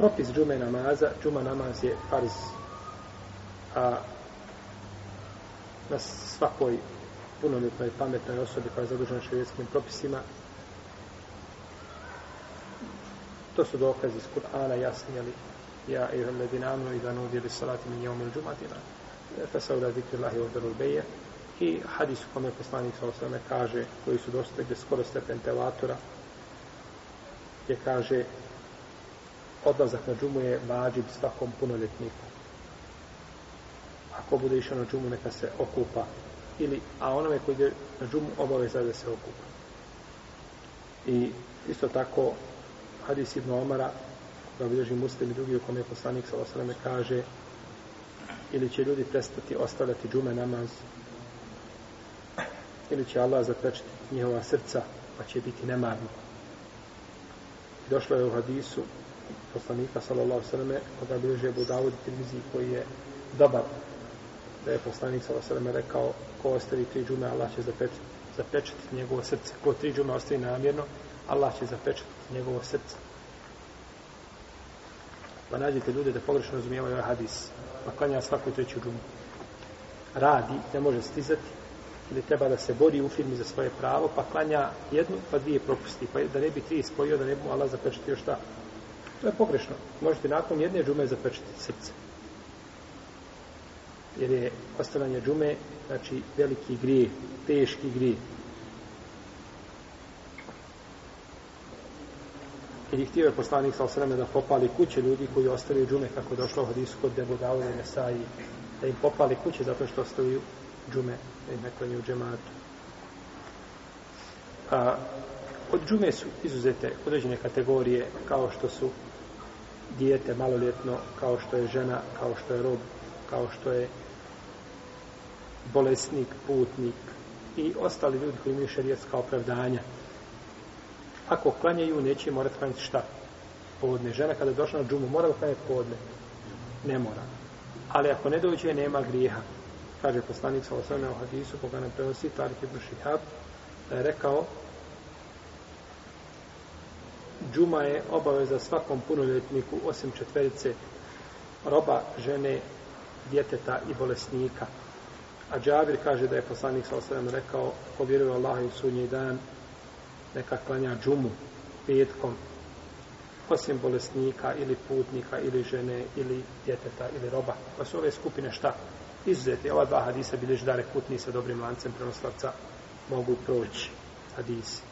propis džume namaza, džuma namaz je farz a, na svakoj punoljetnoj pametnoj osobi koja je zadužena šarijetskim propisima. To su dokazi iz Kur'ana jasni, ali ja i ledina amnu i da nudili salati min jevmi džumatina. Fesauda zikrillahi Allahi beje. I hadis u kome poslanik sa osvrame kaže, koji su dostigli skoro stepen tevatora, gdje kaže odlazak na džumu je vađib svakom punoljetniku. Ako bude išao na džumu, neka se okupa. Ili, a onome koji ide na džumu, obaveza da se okupa. I isto tako, hadis Ibn Omara, da bilježi muslim i drugi u kome poslanik sa osrame kaže ili će ljudi prestati ostavljati džume namaz ili će Allah zaprečiti njihova srca pa će biti nemarno. Došlo je u hadisu poslanika sallallahu sallam koga bilježi Abu Dawud Tirmizi koji je dobar da je poslanik sallallahu sallam rekao ko ostavi tri džume Allah će zapečati, zapečati njegovo srce. Ko tri džume ostavi namjerno Allah će zapečati njegovo srce. Pa nađete ljude da pogrešno razumijevaju ovaj hadis. Pa klanja svaku treću džumu. Radi, ne može stizati, ili treba da se bori u firmi za svoje pravo, pa klanja jednu, pa dvije propusti. Pa da ne bi tri spojio, da ne bi mu Allah još šta. To je pogrešno. Možete nakon jedne džume zapečetiti srce. Jer je ostavanje džume, znači, veliki grije, teški grije. I htio je poslanik sa osreme da popali kuće ljudi koji ostavljaju džume kako je došlo u hadisu kod Debu Dauda i Nesaji, da im popali kuće zato što ostavljaju džume, da im neklanju u džematu. A, od džume su izuzete određene kategorije kao što su dijete maloljetno, kao što je žena, kao što je rob, kao što je bolesnik, putnik i ostali ljudi koji imaju šarijetska opravdanja. Ako klanjaju, neće morati klanjati šta? Povodne. Žena kada je došla na džumu, mora da klanjati povodne? Ne mora. Ali ako ne dođe, nema grijeha. Kaže poslanik sa osvrame u hadisu, koga nam prenosi Tarik ibn Šihab, da je rekao džuma je obaveza svakom punoljetniku osim četverice roba, žene, djeteta i bolesnika. A Džabir kaže da je poslanik sa osvrem rekao ko vjeruje Allah i sudnji dan neka klanja džumu petkom osim bolesnika ili putnika ili žene ili djeteta ili roba. Pa su ove skupine šta? Izuzeti. Ova dva hadisa bilježi da rekutni sa dobrim lancem prenoslavca mogu proći hadisi.